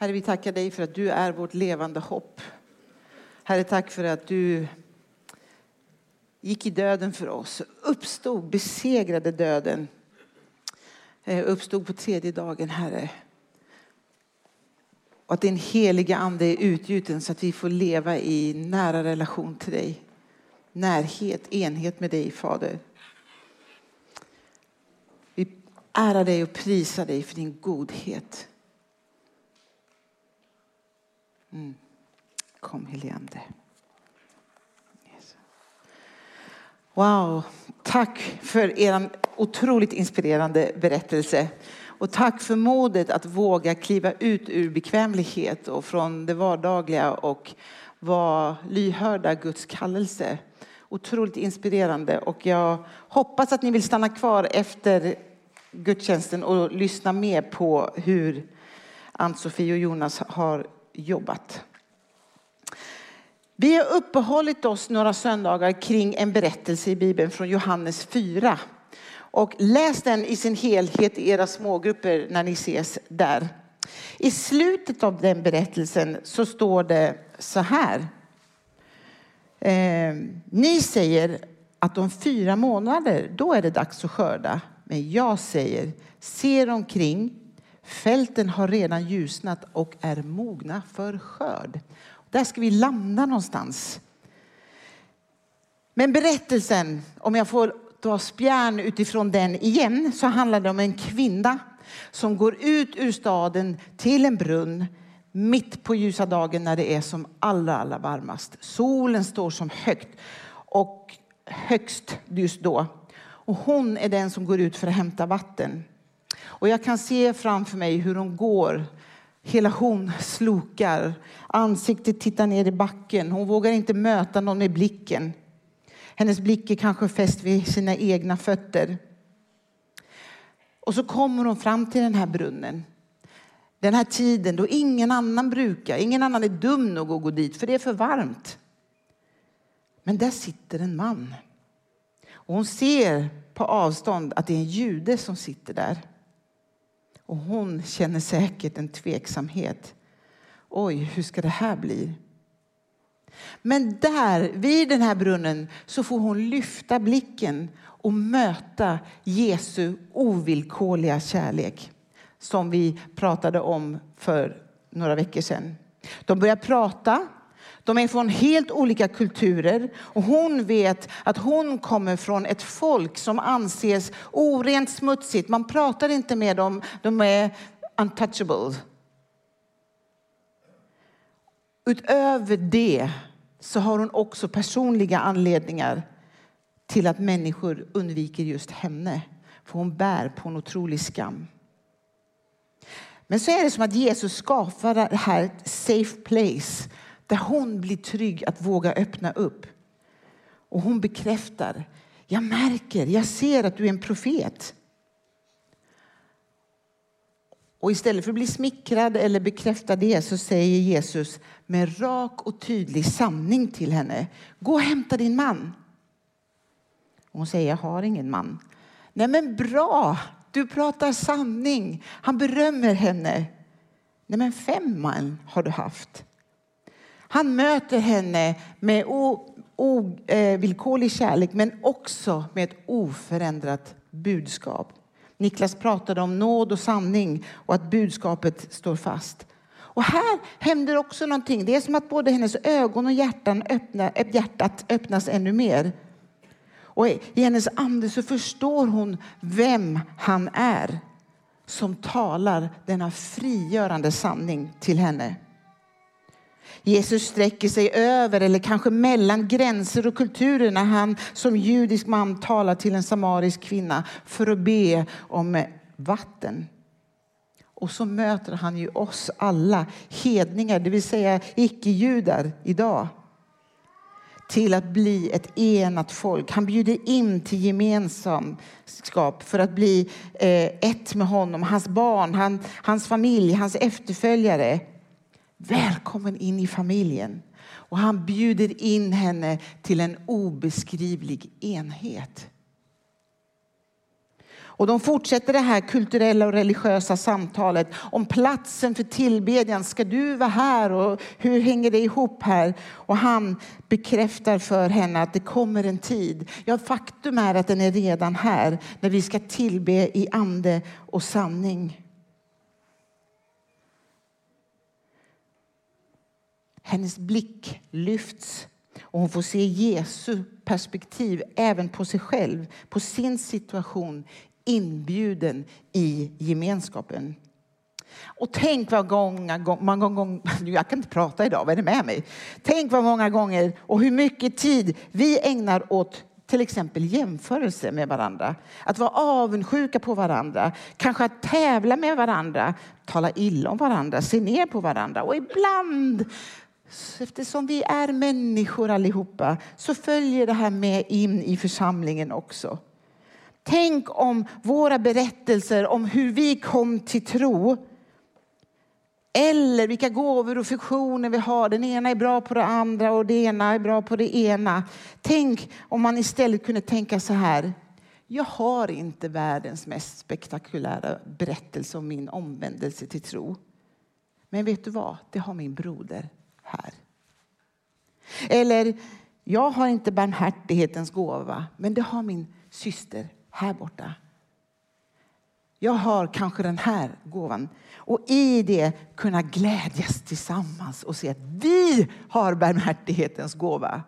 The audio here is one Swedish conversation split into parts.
Herre, vi tackar dig för att du är vårt levande hopp. Herre, tack för att du gick i döden för oss, uppstod, besegrade döden, eh, uppstod på tredje dagen, Herre. Och att din heliga ande är utgjuten så att vi får leva i nära relation till dig. Närhet, enhet med dig, Fader. Vi ärar dig och prisar dig för din godhet. Mm. Kom heligande. Wow, tack för er otroligt inspirerande berättelse. Och tack för modet att våga kliva ut ur bekvämlighet och från det vardagliga och vara lyhörda Guds kallelse. Otroligt inspirerande och jag hoppas att ni vill stanna kvar efter gudstjänsten och lyssna mer på hur Ann-Sofie och Jonas har jobbat. Vi har uppehållit oss några söndagar kring en berättelse i Bibeln från Johannes 4. Och läs den i sin helhet i era smågrupper när ni ses där. I slutet av den berättelsen så står det så här. Eh, ni säger att om fyra månader, då är det dags att skörda. Men jag säger, se omkring. Fälten har redan ljusnat och är mogna för skörd. Där ska vi landa någonstans. Men berättelsen, om jag får ta spjärn utifrån den igen, så handlar det om en kvinna som går ut ur staden till en brunn mitt på ljusa dagen när det är som allra, allra varmast. Solen står som högt och högst just då. Och hon är den som går ut för att hämta vatten. Och jag kan se framför mig hur hon går Hela hon slokar. Ansiktet tittar ner i backen. Hon vågar inte möta någon med blicken. Hennes blick är kanske fäst vid sina egna fötter. Och så kommer hon fram till den här brunnen. Den här tiden då ingen annan brukar, ingen annan är dum nog att gå dit för det är för varmt. Men där sitter en man. Och hon ser på avstånd att det är en jude som sitter där. Och hon känner säkert en tveksamhet. Oj, hur ska det här bli? Men där, vid den här brunnen, så får hon lyfta blicken och möta Jesu ovillkorliga kärlek som vi pratade om för några veckor sedan. De börjar prata de är från helt olika kulturer och hon vet att hon kommer från ett folk som anses orent smutsigt. Man pratar inte med dem, de är untouchable. Utöver det så har hon också personliga anledningar till att människor undviker just henne. För hon bär på en otrolig skam. Men så är det som att Jesus skapar det här safe place där hon blir trygg att våga öppna upp. Och hon bekräftar, jag märker, jag ser att du är en profet. Och istället för att bli smickrad eller bekräfta det så säger Jesus med rak och tydlig sanning till henne. Gå och hämta din man. hon säger, jag har ingen man. Nej men bra, du pratar sanning. Han berömmer henne. Nej men fem man har du haft. Han möter henne med ovillkorlig eh, kärlek men också med ett oförändrat budskap. Niklas pratade om nåd och sanning och att budskapet står fast. Och här händer också någonting. Det är som att både hennes ögon och hjärtan öppna, hjärtat öppnas ännu mer. Och i hennes ande så förstår hon vem han är som talar denna frigörande sanning till henne. Jesus sträcker sig över eller kanske mellan gränser och kulturer när han som judisk man talar till en samarisk kvinna för att be om vatten. Och så möter han ju oss alla hedningar, det vill säga icke-judar idag till att bli ett enat folk. Han bjuder in till gemenskap för att bli eh, ett med honom, hans barn, hans familj, hans efterföljare. Välkommen in i familjen. Och han bjuder in henne till en obeskrivlig enhet. Och de fortsätter det här kulturella och religiösa samtalet om platsen för tillbedjan. Ska du vara här och hur hänger det ihop här? Och han bekräftar för henne att det kommer en tid. Ja, faktum är att den är redan här när vi ska tillbe i ande och sanning. Hennes blick lyfts och hon får se Jesu perspektiv även på sig själv, på sin situation, inbjuden i gemenskapen. Och tänk vad många gånger, jag kan inte prata idag, vad är det med mig? Tänk vad många gånger och hur mycket tid vi ägnar åt till exempel jämförelse med varandra. Att vara avundsjuka på varandra, kanske att tävla med varandra, tala illa om varandra, se ner på varandra. Och ibland Eftersom vi är människor allihopa så följer det här med in i församlingen också. Tänk om våra berättelser om hur vi kom till tro eller vilka gåvor och funktioner vi har. Den ena är bra på det andra och det ena är bra på det ena. Tänk om man istället kunde tänka så här. Jag har inte världens mest spektakulära berättelse om min omvändelse till tro. Men vet du vad? Det har min broder här. Eller, jag har inte barmhärtighetens gåva, men det har min syster här borta. Jag har kanske den här gåvan. Och i det kunna glädjas tillsammans och se att vi har barmhärtighetens gåva.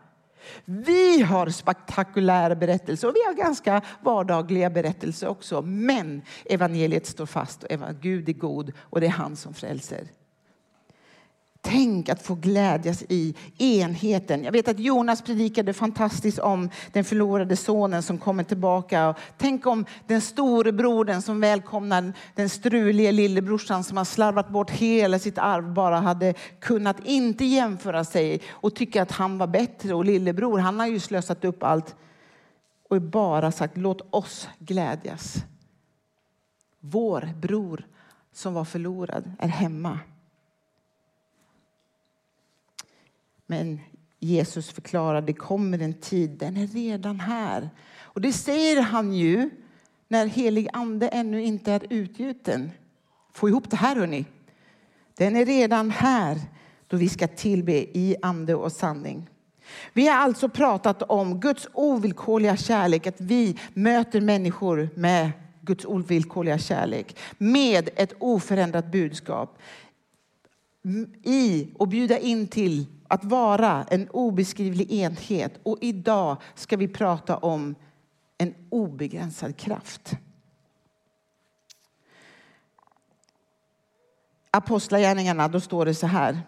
Vi har spektakulära berättelser och vi har ganska vardagliga berättelser också. Men evangeliet står fast och Gud är god och det är han som frälser. Tänk att få glädjas i enheten. Jag vet att Jonas predikade fantastiskt om den förlorade sonen som kommer tillbaka. Tänk om den store brodern som välkomnar den struliga lillebrorsan som har slarvat bort hela sitt arv bara hade kunnat inte jämföra sig och tycka att han var bättre. Och lillebror, han har ju slösat upp allt och bara sagt låt oss glädjas. Vår bror som var förlorad är hemma. Men Jesus förklarar det kommer en tid, den är redan här. Och det säger han ju när helig ande ännu inte är utgjuten. Få ihop det här hörni. Den är redan här då vi ska tillbe i ande och sanning. Vi har alltså pratat om Guds ovillkorliga kärlek, att vi möter människor med Guds ovillkorliga kärlek med ett oförändrat budskap i och bjuda in till att vara en obeskrivlig enhet. Och idag ska vi prata om en obegränsad kraft. Apostlagärningarna, då står det så här.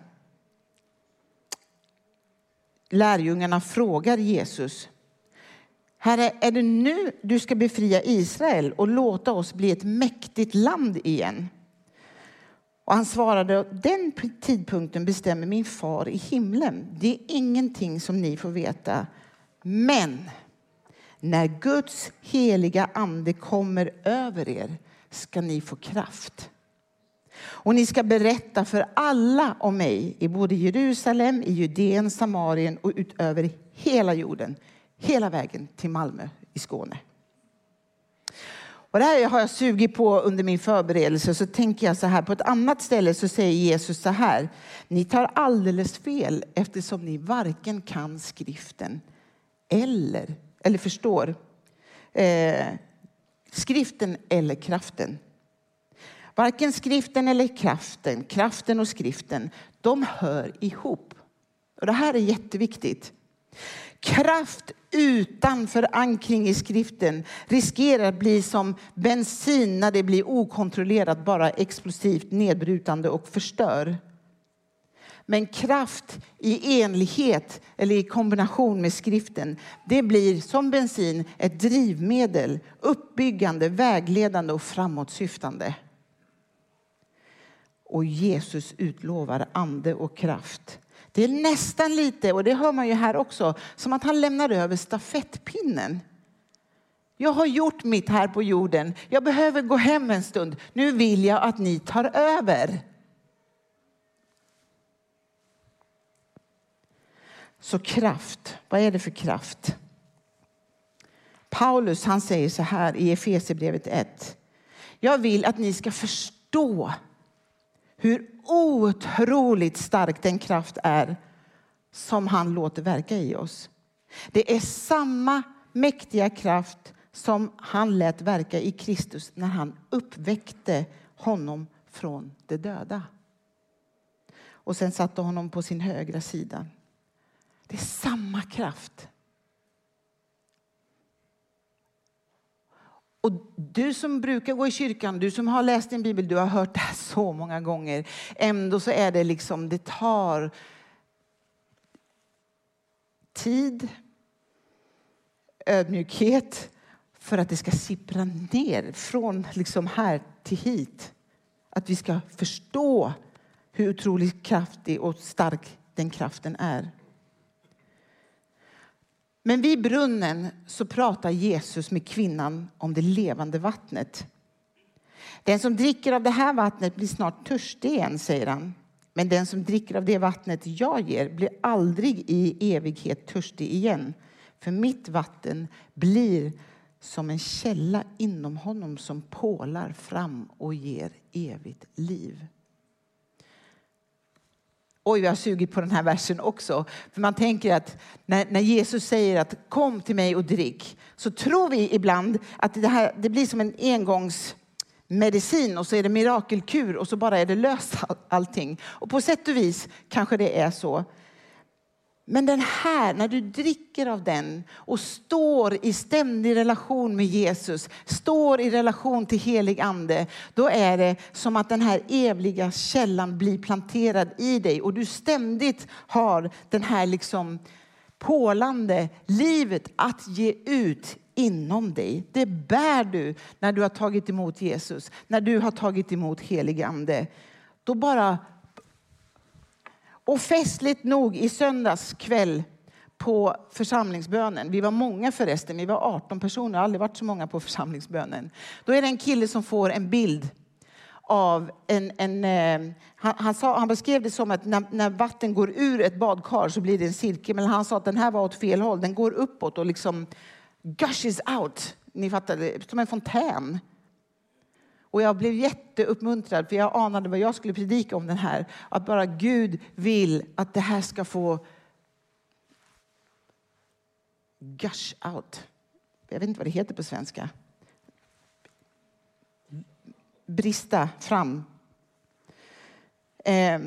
Lärjungarna frågar Jesus. Herre, är det nu du ska befria Israel och låta oss bli ett mäktigt land igen? Och han svarade, den tidpunkten bestämmer min far i himlen. Det är ingenting som ni får veta. Men när Guds heliga ande kommer över er ska ni få kraft. Och ni ska berätta för alla om mig i både Jerusalem, i Judeen, Samarien och utöver hela jorden. Hela vägen till Malmö i Skåne. Och det här har jag sugit på under min förberedelse. Så tänker jag så här, på ett annat ställe så säger Jesus så här. Ni tar alldeles fel eftersom ni varken kan skriften eller, eller förstår eh, skriften eller kraften. Varken skriften eller kraften, kraften och skriften, de hör ihop. Och det här är jätteviktigt. Kraft utan förankring i skriften riskerar att bli som bensin när det blir okontrollerat, bara explosivt nedbrytande och förstör. Men kraft i enlighet eller i kombination med skriften, det blir som bensin ett drivmedel, uppbyggande, vägledande och framåtsyftande. Och Jesus utlovar ande och kraft det är nästan lite, och det hör man ju här också, som att han lämnar över stafettpinnen. Jag har gjort mitt här på jorden. Jag behöver gå hem en stund. Nu vill jag att ni tar över. Så kraft, vad är det för kraft? Paulus han säger så här i Efesierbrevet 1. Jag vill att ni ska förstå hur otroligt stark den kraft är som han låter verka i oss. Det är samma mäktiga kraft som han lät verka i Kristus när han uppväckte honom från de döda. Och sen satte honom på sin högra sida. Det är samma kraft. Och du som brukar gå i kyrkan, du som har läst din bibel, du har hört det här så många gånger. Ändå så är det liksom, det tar tid, ödmjukhet för att det ska sippra ner från liksom här till hit. Att vi ska förstå hur otroligt kraftig och stark den kraften är. Men vid brunnen så pratar Jesus med kvinnan om det levande vattnet. Den som dricker av det här vattnet blir snart törstig igen, säger han. Men den som dricker av det vattnet jag ger blir aldrig i evighet törstig igen. För mitt vatten blir som en källa inom honom som pålar fram och ger evigt liv. Oj, jag har sugit på den här versen också. För man tänker att när, när, Jesus säger att kom till mig och drick, så tror vi ibland att det, här, det blir som en engångsmedicin och så är det mirakelkur och så bara är det löst allting. Och på sätt och vis kanske det är så. Men den här, när du dricker av den och står i ständig relation med Jesus, står i relation till helig ande, då är det som att den här eviga källan blir planterad i dig och du ständigt har den här liksom pålande livet att ge ut inom dig. Det bär du när du har tagit emot Jesus, när du har tagit emot helig ande. Då bara och festligt nog i söndags kväll på församlingsbönen. Vi var många förresten, vi var 18 personer, aldrig varit så många på församlingsbönen. Då är det en kille som får en bild av en, en eh, han, han, sa, han beskrev det som att när, när, vatten går ur ett badkar så blir det en cirkel. Men han sa att den här var åt fel håll. Den går uppåt och liksom gushes out. Ni fattar, som en fontän. Och jag blev jätteuppmuntrad för jag anade vad jag skulle predika om den här. Att bara Gud vill att det här ska få gush out. Jag vet inte vad det heter på svenska. Brista fram. Eh.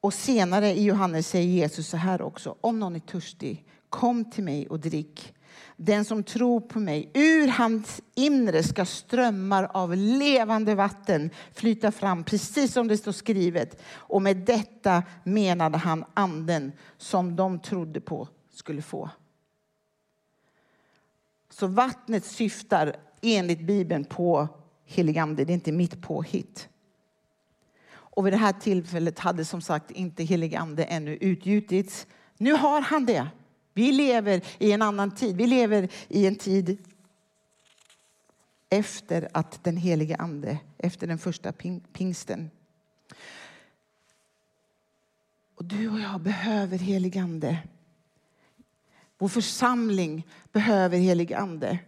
Och senare i Johannes säger Jesus så här också. Om någon är törstig, kom till mig och drick. Den som tror på mig, ur hans inre ska strömmar av levande vatten flyta fram, precis som det står skrivet. Och med detta menade han anden som de trodde på skulle få. Så vattnet syftar enligt Bibeln på helig ande, det är inte mitt påhitt. Och vid det här tillfället hade som sagt inte helig ande ännu utgjutits. Nu har han det. Vi lever i en annan tid. Vi lever i en tid efter att den helige Ande, efter den första pingsten. Och du och jag behöver helig Ande. Vår församling behöver helig Ande.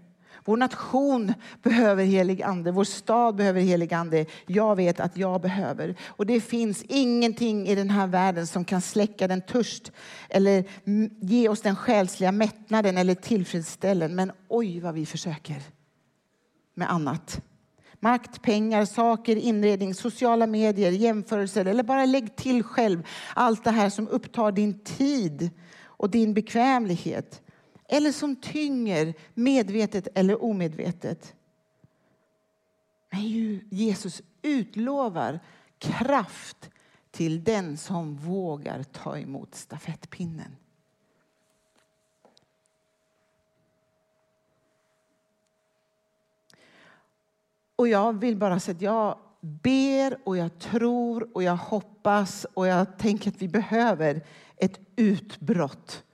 Vår nation behöver helig ande. Vår stad behöver helig ande. Jag vet att jag behöver. Och det finns ingenting i den här världen som kan släcka den törst eller ge oss den själsliga mättnaden eller tillfredsställen. Men oj vad vi försöker med annat. Makt, pengar, saker, inredning, sociala medier, jämförelser eller bara lägg till själv allt det här som upptar din tid och din bekvämlighet eller som tynger medvetet eller omedvetet. Men Jesus utlovar kraft till den som vågar ta emot stafettpinnen. Och jag vill bara säga att jag ber och jag tror och jag hoppas och jag tänker att vi behöver ett utbrott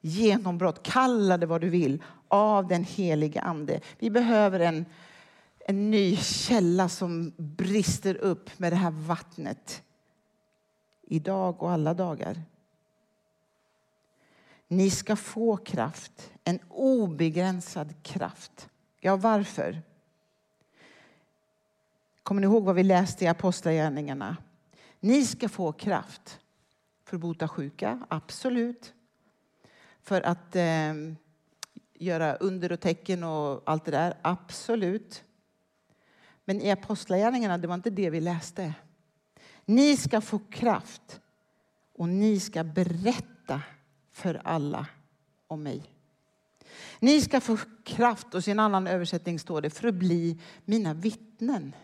genombrott, kalla det vad du vill, av den helige Ande. Vi behöver en, en ny källa som brister upp med det här vattnet idag och alla dagar. Ni ska få kraft, en obegränsad kraft. Ja, varför? Kommer ni ihåg vad vi läste i Apostlagärningarna? Ni ska få kraft för att bota sjuka, absolut. För att eh, göra under och tecken och allt det där, absolut. Men i Apostlagärningarna, det var inte det vi läste. Ni ska få kraft och ni ska berätta för alla om mig. Ni ska få kraft, och i en annan översättning står det, för att bli mina vittnen.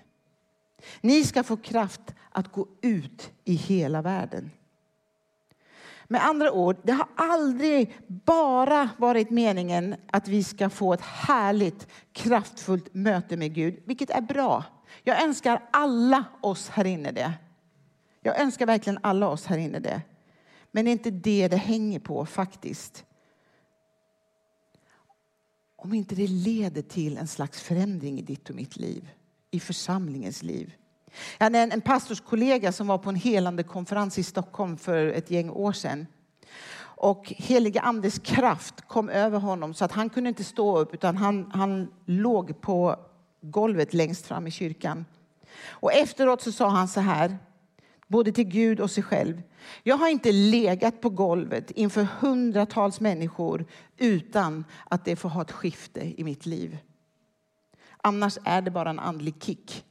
Ni ska få kraft att gå ut i hela världen. Med andra ord, det har aldrig bara varit meningen att vi ska få ett härligt, kraftfullt möte med Gud, vilket är bra. Jag önskar alla oss här inne det. Jag önskar verkligen alla oss här inne det. Men det är inte det det hänger på faktiskt. Om inte det leder till en slags förändring i ditt och mitt liv, i församlingens liv. Jag hade en pastorskollega som var på en helande konferens i Stockholm för ett gäng år sedan. Och heliga andes kraft kom över honom så att han kunde inte stå upp utan han, han låg på golvet längst fram i kyrkan. Och efteråt så sa han så här, både till Gud och sig själv. Jag har inte legat på golvet inför hundratals människor utan att det får ha ett skifte i mitt liv. Annars är det bara en andlig kick.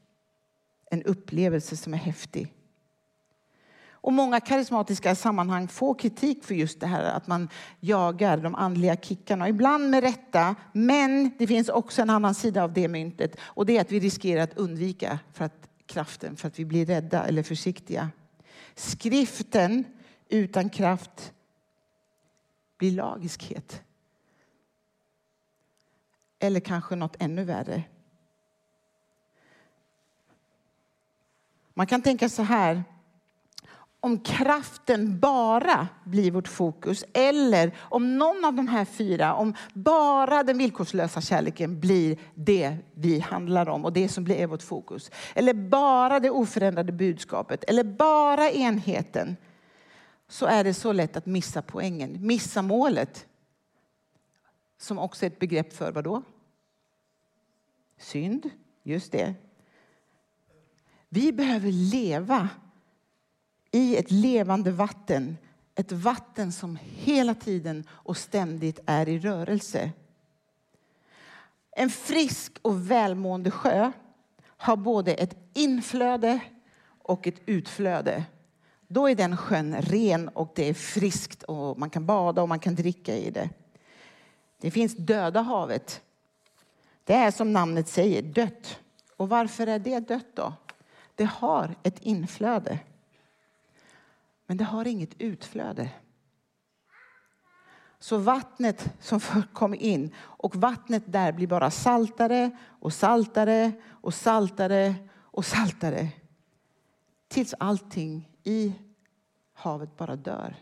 En upplevelse som är häftig. Och många karismatiska sammanhang får kritik för just det här att man jagar de andliga kickarna. Ibland med rätta, men det finns också en annan sida av det myntet. Och det är att vi riskerar att undvika för att kraften för att vi blir rädda eller försiktiga. Skriften utan kraft blir lagiskhet. Eller kanske något ännu värre. Man kan tänka så här om kraften bara blir vårt fokus eller om någon av de här fyra, om bara den villkorslösa kärleken blir det vi handlar om och det som blir vårt fokus. Eller bara det oförändrade budskapet eller bara enheten. Så är det så lätt att missa poängen, missa målet. Som också är ett begrepp för vad då? Synd, just det. Vi behöver leva i ett levande vatten. Ett vatten som hela tiden och ständigt är i rörelse. En frisk och välmående sjö har både ett inflöde och ett utflöde. Då är den sjön ren och det är friskt och man kan bada och man kan dricka i det. Det finns döda havet. Det är som namnet säger, dött. Och varför är det dött då? Det har ett inflöde. Men det har inget utflöde. Så vattnet som kom in, och vattnet där blir bara saltare och saltare och saltare och saltare. Tills allting i havet bara dör.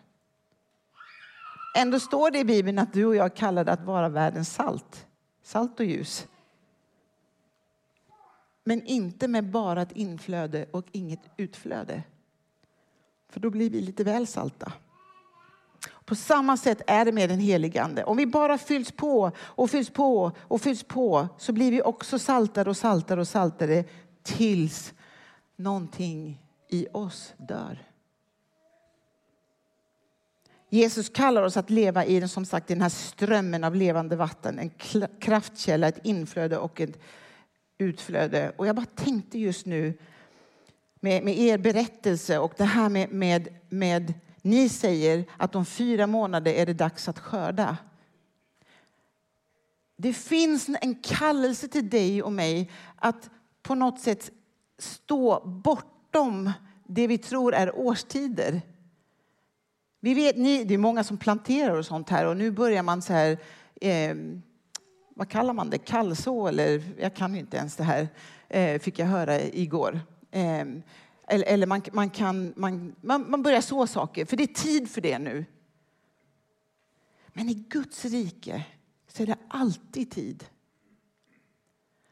Ändå står det i Bibeln att du och jag kallade att vara världens salt. Salt och ljus. Men inte med bara ett inflöde och inget utflöde. För då blir vi lite väl salta. På samma sätt är det med den helige Ande. Om vi bara fylls på och fylls på och fylls på så blir vi också saltare och saltare och saltare tills någonting i oss dör. Jesus kallar oss att leva i den, som sagt, den här strömmen av levande vatten. En kraftkälla, ett inflöde och ett utflöde. Och jag bara tänkte just nu med, med er berättelse och det här med, med, med ni säger att om fyra månader är det dags att skörda. Det finns en kallelse till dig och mig att på något sätt stå bortom det vi tror är årstider. Vi vet, ni, det är många som planterar och sånt här och nu börjar man så här, eh, vad kallar man det, kallså eller jag kan inte ens det här, eh, fick jag höra igår. Eh, eller, eller man, man, kan, man, man, man börjar så saker, för det är tid för det nu. Men i Guds rike så är det alltid tid.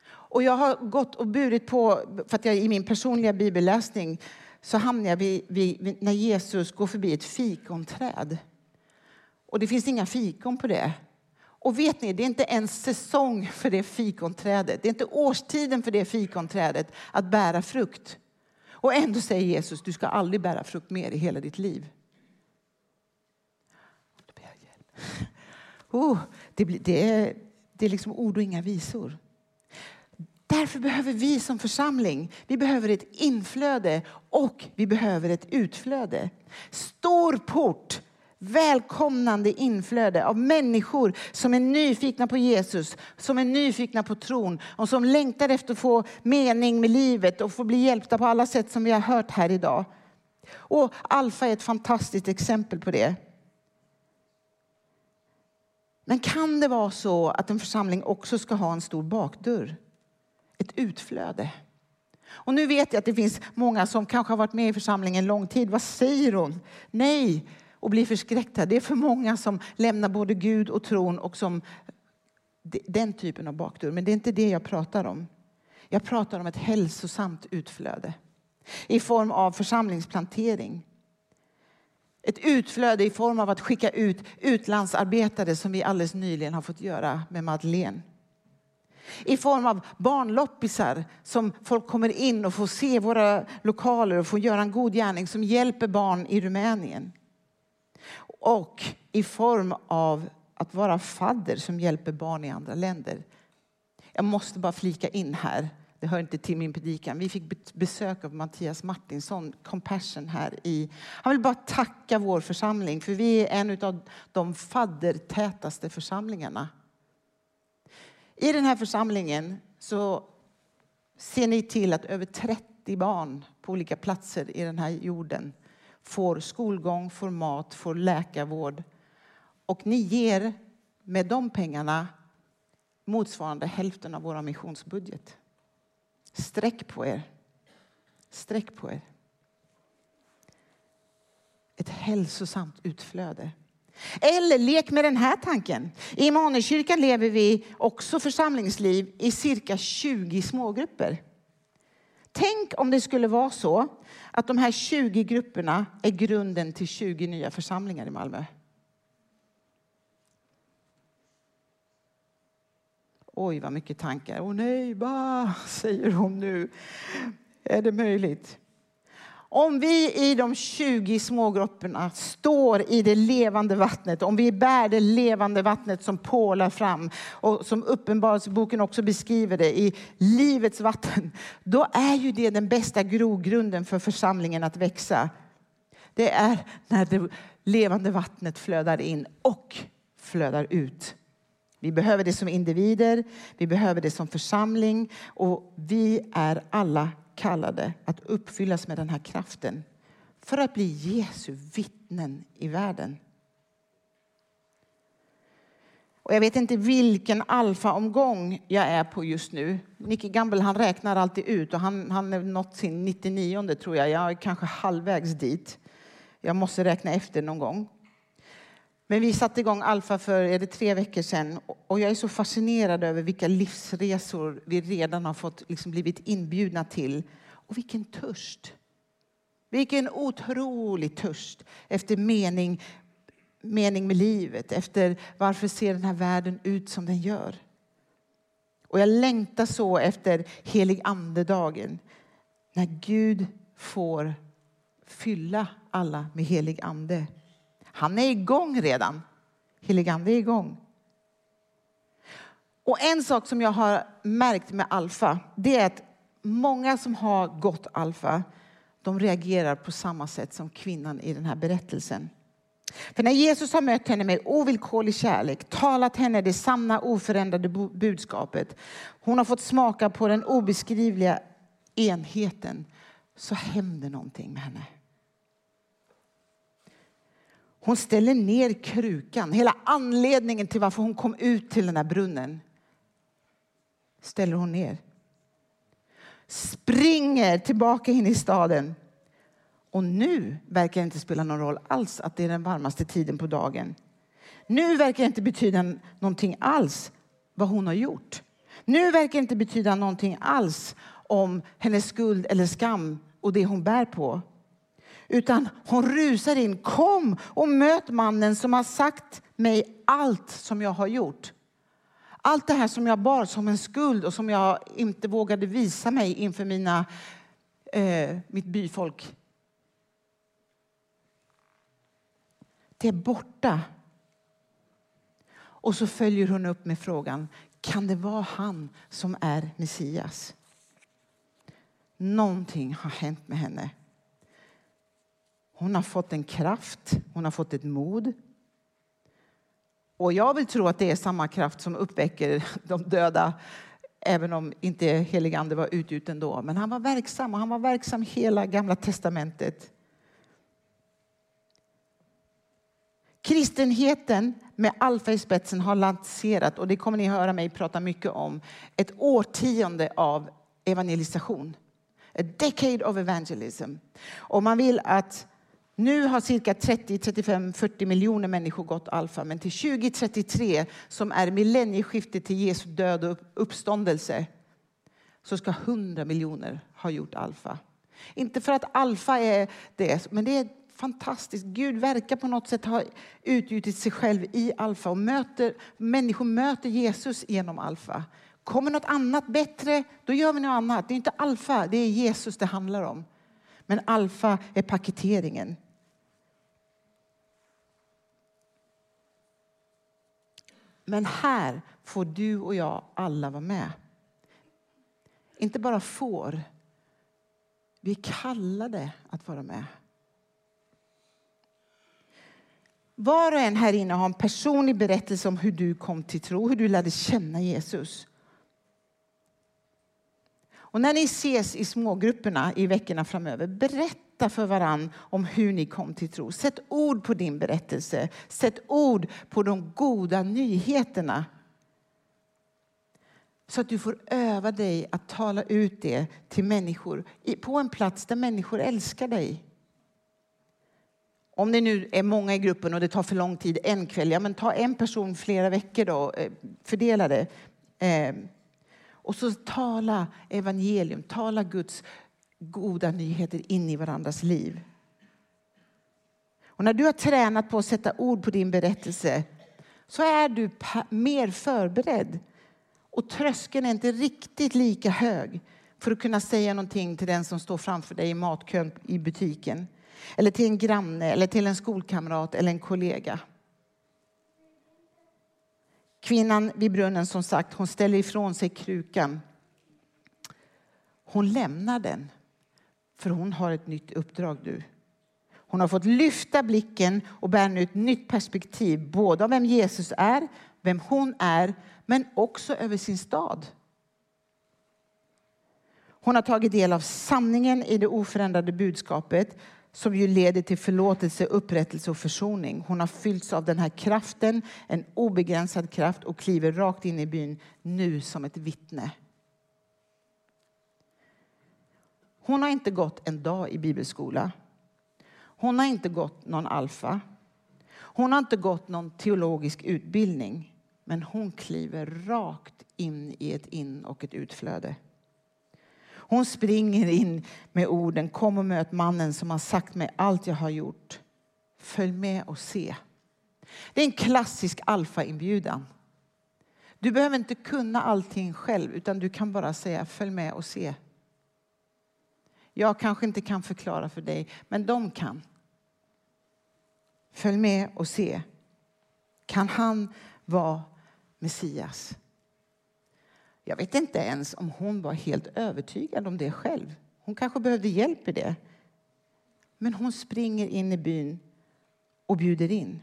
Och jag har gått och burit på, för att jag i min personliga bibelläsning så hamnar jag vid, vid, när Jesus går förbi ett fikonträd. Och det finns inga fikon på det. Och vet ni, det är inte ens säsong för det fikonträdet. Det är inte årstiden för det fikonträdet att bära frukt. Och ändå säger Jesus, du ska aldrig bära frukt mer i hela ditt liv. Oh, det, det, är, det är liksom ord och inga visor. Därför behöver vi som församling vi behöver ett inflöde och vi behöver ett utflöde. Stor port, välkomnande inflöde av människor som är nyfikna på Jesus, som är nyfikna på tron och som längtar efter att få mening med livet och få bli hjälpta på alla sätt som vi har hört här idag. Och Alfa är ett fantastiskt exempel på det. Men kan det vara så att en församling också ska ha en stor bakdörr? Ett utflöde? Och nu vet jag att det finns många som kanske har varit med i församlingen lång tid. Vad säger hon? Nej, och blir förskräckta. Det är för många som lämnar både Gud och tron och som den typen av bakdörr. Men det är inte det jag pratar om. Jag pratar om ett hälsosamt utflöde i form av församlingsplantering. Ett utflöde i form av att skicka ut utlandsarbetare som vi alldeles nyligen har fått göra med Madeleine. I form av barnloppisar som folk kommer in och får se våra lokaler och får göra en god gärning som hjälper barn i Rumänien. Och i form av att vara fadder som hjälper barn i andra länder. Jag måste bara flika in här det hör inte till min predikan. Vi fick besök av Mattias Martinsson, Compassion här i... Han vill bara tacka vår församling för vi är en av de faddertätaste församlingarna. I den här församlingen så ser ni till att över 30 barn på olika platser i den här jorden får skolgång, får mat, får läkarvård. Och ni ger med de pengarna motsvarande hälften av vår missionsbudget. Sträck på er. Sträck på er. Ett hälsosamt utflöde. Eller lek med den här tanken. I Immanuelskyrkan lever vi också församlingsliv i cirka 20 smågrupper. Tänk om det skulle vara så att de här 20 grupperna är grunden till 20 nya församlingar i Malmö. Oj, vad mycket tankar. Åh nej, va, säger hon nu. Är det möjligt? Om vi i de 20 smågrupperna står i det levande vattnet, om vi bär det levande vattnet som pålar fram och som Uppenbarelseboken också beskriver det i livets vatten, då är ju det den bästa grogrunden för församlingen att växa. Det är när det levande vattnet flödar in och flödar ut. Vi behöver det som individer, vi behöver det som församling och vi är alla kallade att uppfyllas med den här kraften för att bli Jesu vittnen i världen. Och jag vet inte vilken alfaomgång jag är på just nu. Nicky Gamble han räknar alltid ut och han, han har nått sin 99 tror jag. Jag är kanske halvvägs dit. Jag måste räkna efter någon gång. Men vi satte igång Alfa för är det tre veckor sedan och jag är så fascinerad över vilka livsresor vi redan har fått liksom blivit inbjudna till. Och vilken törst! Vilken otrolig törst efter mening, mening med livet, efter varför ser den här världen ut som den gör. Och jag längtar så efter helig andedagen när Gud får fylla alla med helig ande. Han är igång redan. Heligande är igång. Och en sak som jag har märkt med alfa, det är att många som har gått alfa, de reagerar på samma sätt som kvinnan i den här berättelsen. För när Jesus har mött henne med ovillkorlig kärlek, talat henne det sanna oförändrade budskapet, hon har fått smaka på den obeskrivliga enheten, så händer någonting med henne. Hon ställer ner krukan. Hela anledningen till varför hon kom ut till den här brunnen ställer hon ner. Springer tillbaka in i staden. Och nu verkar det inte spela någon roll alls att det är den varmaste tiden på dagen. Nu verkar det inte betyda någonting alls vad hon har gjort. Nu verkar det inte betyda någonting alls om hennes skuld eller skam och det hon bär på. Utan hon rusar in. Kom och möt mannen som har sagt mig allt som jag har gjort. Allt det här som jag bar som en skuld och som jag inte vågade visa mig inför mina, eh, mitt byfolk. Det är borta. Och så följer hon upp med frågan, kan det vara han som är Messias? Någonting har hänt med henne. Hon har fått en kraft, hon har fått ett mod. Och jag vill tro att det är samma kraft som uppväcker de döda även om inte helig ande var utgjuten då. Men han var verksam och han var verksam hela gamla testamentet. Kristenheten med Alfa i spetsen har lanserat, och det kommer ni höra mig prata mycket om, ett årtionde av evangelisation. A decade of evangelism. Och man vill att nu har cirka 30, 35, 40 miljoner människor gått alfa, men till 2033 som är millennieskiftet till Jesu död och uppståndelse så ska 100 miljoner ha gjort alfa. Inte för att alfa är det, men det är fantastiskt. Gud verkar på något sätt ha utgjutit sig själv i alfa och möter, människor möter Jesus genom alfa. Kommer något annat bättre, då gör vi något annat. Det är inte alfa, det är Jesus det handlar om. Men alfa är paketeringen. Men här får du och jag alla vara med. Inte bara får, vi är kallade att vara med. Var och en här inne har en personlig berättelse om hur du kom till tro, hur du lärde känna Jesus. Och när ni ses i smågrupperna i veckorna framöver, berätta Berätta för varann om hur ni kom till tro. Sätt ord på din berättelse. Sätt ord på de goda nyheterna. Så att du får öva dig att tala ut det till människor på en plats där människor älskar dig. Om det nu är många i gruppen och det tar för lång tid en kväll, ja men ta en person flera veckor då, eh, fördela det. Eh, och så tala evangelium, tala Guds goda nyheter in i varandras liv. Och när du har tränat på att sätta ord på din berättelse så är du mer förberedd. Och tröskeln är inte riktigt lika hög för att kunna säga någonting till den som står framför dig i matkön i butiken eller till en granne, eller till en skolkamrat eller en kollega. Kvinnan vid brunnen som sagt, hon ställer ifrån sig krukan. Hon lämnar den, för hon har ett nytt uppdrag nu. Hon har fått lyfta blicken och bära nu ett nytt perspektiv, både av vem Jesus är, vem hon är, men också över sin stad. Hon har tagit del av sanningen i det oförändrade budskapet som ju leder till förlåtelse, upprättelse och försoning. Hon har fyllts av den här kraften, en obegränsad kraft och kliver rakt in i byn nu som ett vittne. Hon har inte gått en dag i bibelskola. Hon har inte gått någon alfa. Hon har inte gått någon teologisk utbildning. Men hon kliver rakt in i ett in och ett utflöde. Hon springer in med orden Kom och möt mannen som har sagt mig allt jag har gjort. Följ med och se. Det är en klassisk alfainbjudan. Du behöver inte kunna allting själv utan du kan bara säga följ med och se. Jag kanske inte kan förklara för dig, men de kan. Följ med och se. Kan han vara Messias? Jag vet inte ens om hon var helt övertygad om det själv. Hon kanske behövde hjälp i det. Men hon springer in i byn och bjuder in.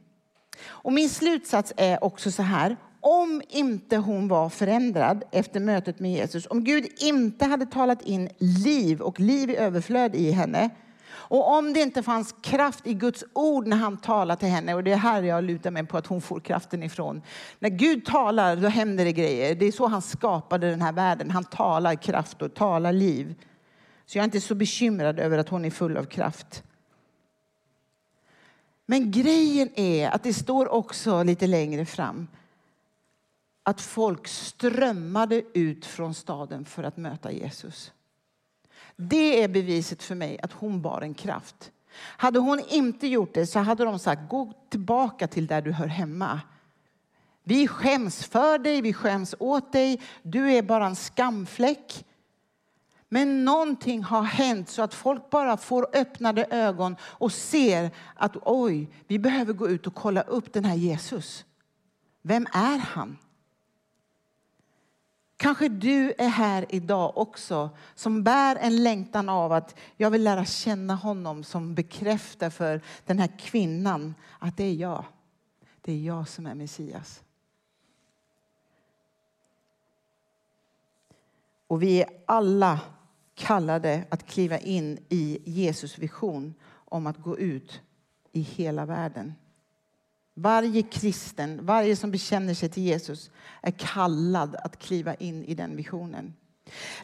Och min slutsats är också så här. Om inte hon var förändrad efter mötet med Jesus, om Gud inte hade talat in liv och liv i överflöd i henne, och om det inte fanns kraft i Guds ord när han talade till henne, och det är här jag lutar mig på att hon får kraften ifrån. När Gud talar, då händer det grejer. Det är så han skapade den här världen. Han talar kraft och talar liv. Så jag är inte så bekymrad över att hon är full av kraft. Men grejen är att det står också lite längre fram att folk strömmade ut från staden för att möta Jesus. Det är beviset för mig att hon bar en kraft. Hade hon inte gjort det så hade de sagt gå tillbaka till där du hör hemma. Vi skäms för dig, vi skäms åt dig. Du är bara en skamfläck. Men någonting har hänt så att folk bara får öppnade ögon och ser att oj, vi behöver gå ut och kolla upp den här Jesus. Vem är han? Kanske du är här idag också som bär en längtan av att jag vill lära känna honom som bekräftar för den här kvinnan att det är jag. Det är jag som är Messias. Och vi är alla kallade att kliva in i Jesus vision om att gå ut i hela världen. Varje kristen, varje som bekänner sig till Jesus är kallad att kliva in i den visionen.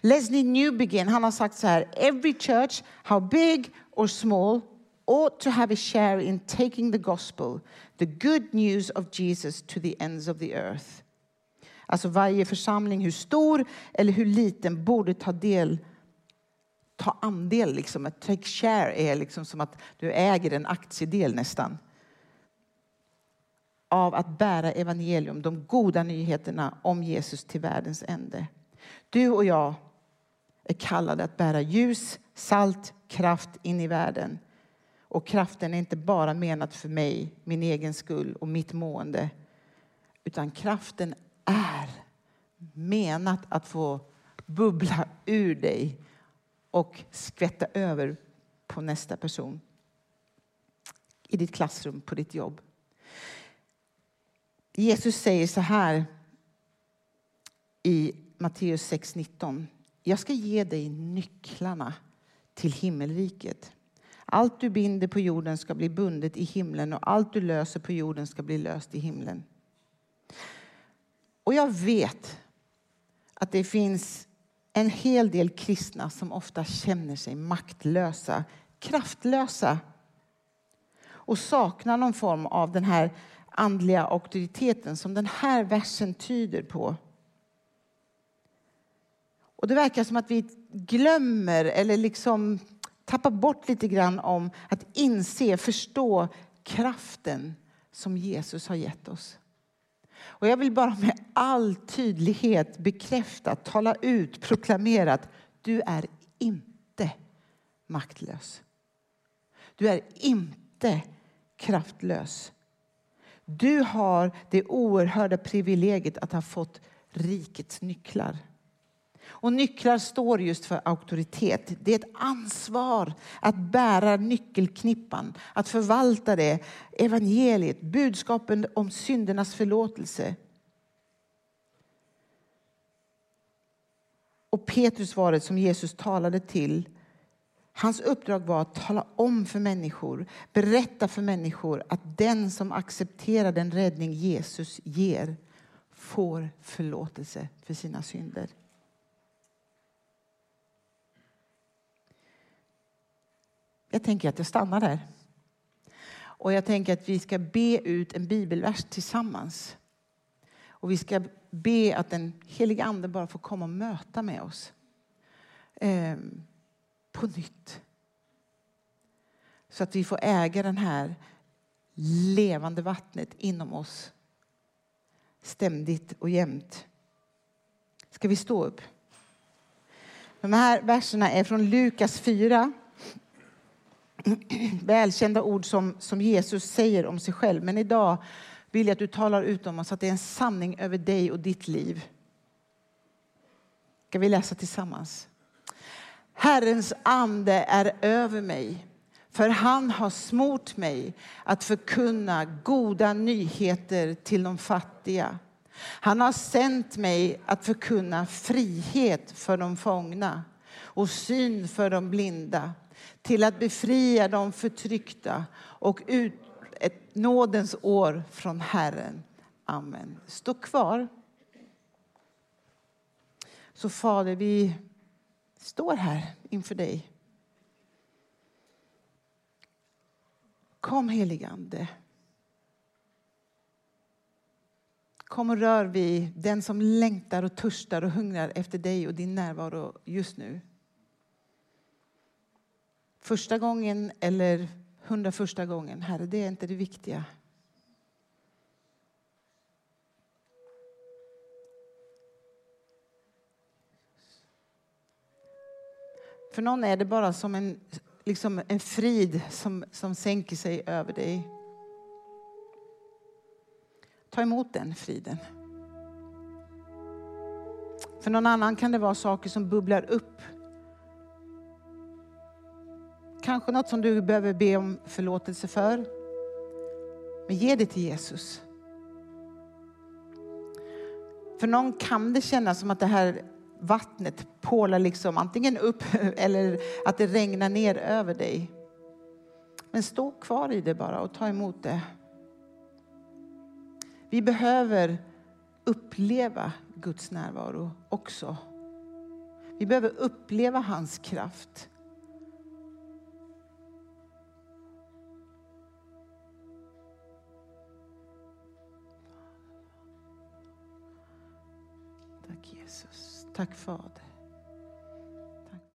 Leslie Newbegin han har sagt så här. Every church, how big or small, ought to have a share in taking the gospel, the good news of Jesus to the ends of the earth. Alltså varje församling, hur stor eller hur liten, borde ta del ta andel. Liksom. Att take share är liksom som att du äger en aktiedel nästan av att bära evangelium, de goda nyheterna om Jesus till världens ände. Du och jag är kallade att bära ljus, salt, kraft in i världen. Och kraften är inte bara menad för mig, min egen skull och mitt mående. Utan kraften är menat att få bubbla ur dig och skvätta över på nästa person. I ditt klassrum, på ditt jobb. Jesus säger så här i Matteus 6.19. Jag ska ge dig nycklarna till himmelriket. Allt du binder på jorden ska bli bundet i himlen och allt du löser på jorden ska bli löst i himlen. Och jag vet att det finns en hel del kristna som ofta känner sig maktlösa, kraftlösa och saknar någon form av den här andliga auktoriteten som den här versen tyder på. Och det verkar som att vi glömmer eller liksom tappar bort lite grann om att inse, förstå kraften som Jesus har gett oss. Och jag vill bara med all tydlighet bekräfta, tala ut, proklamera att du är inte maktlös. Du är inte kraftlös. Du har det oerhörda privilegiet att ha fått rikets nycklar. Och nycklar står just för auktoritet. Det är ett ansvar att bära nyckelknippan, att förvalta det. Evangeliet, budskapen om syndernas förlåtelse. Och Petrus var det som Jesus talade till Hans uppdrag var att tala om för människor, berätta för människor att den som accepterar den räddning Jesus ger får förlåtelse för sina synder. Jag tänker att jag stannar där. Och jag tänker att vi ska be ut en bibelvers tillsammans. Och vi ska be att den heliga Ande bara får komma och möta med oss. Ehm på nytt. Så att vi får äga den här levande vattnet inom oss ständigt och jämt. Ska vi stå upp? De här verserna är från Lukas 4. Välkända ord som, som Jesus säger om sig själv. Men idag vill jag att du talar ut om oss att det är en sanning över dig och ditt liv. Ska vi läsa tillsammans? Herrens ande är över mig för han har smort mig att förkunna goda nyheter till de fattiga. Han har sänt mig att förkunna frihet för de fångna och syn för de blinda till att befria de förtryckta och ut ett nådens år från Herren. Amen. Stå kvar. Så Fader, vi står här inför dig. Kom heligande. Kom och rör vid den som längtar och törstar och hungrar efter dig och din närvaro just nu. Första gången eller 101 gången. Herre, det är inte det viktiga. För någon är det bara som en, liksom en frid som, som sänker sig över dig. Ta emot den friden. För någon annan kan det vara saker som bubblar upp. Kanske något som du behöver be om förlåtelse för. Men ge det till Jesus. För någon kan det kännas som att det här vattnet pålar liksom antingen upp eller att det regnar ner över dig. Men stå kvar i det bara och ta emot det. Vi behöver uppleva Guds närvaro också. Vi behöver uppleva hans kraft. Tack Fader.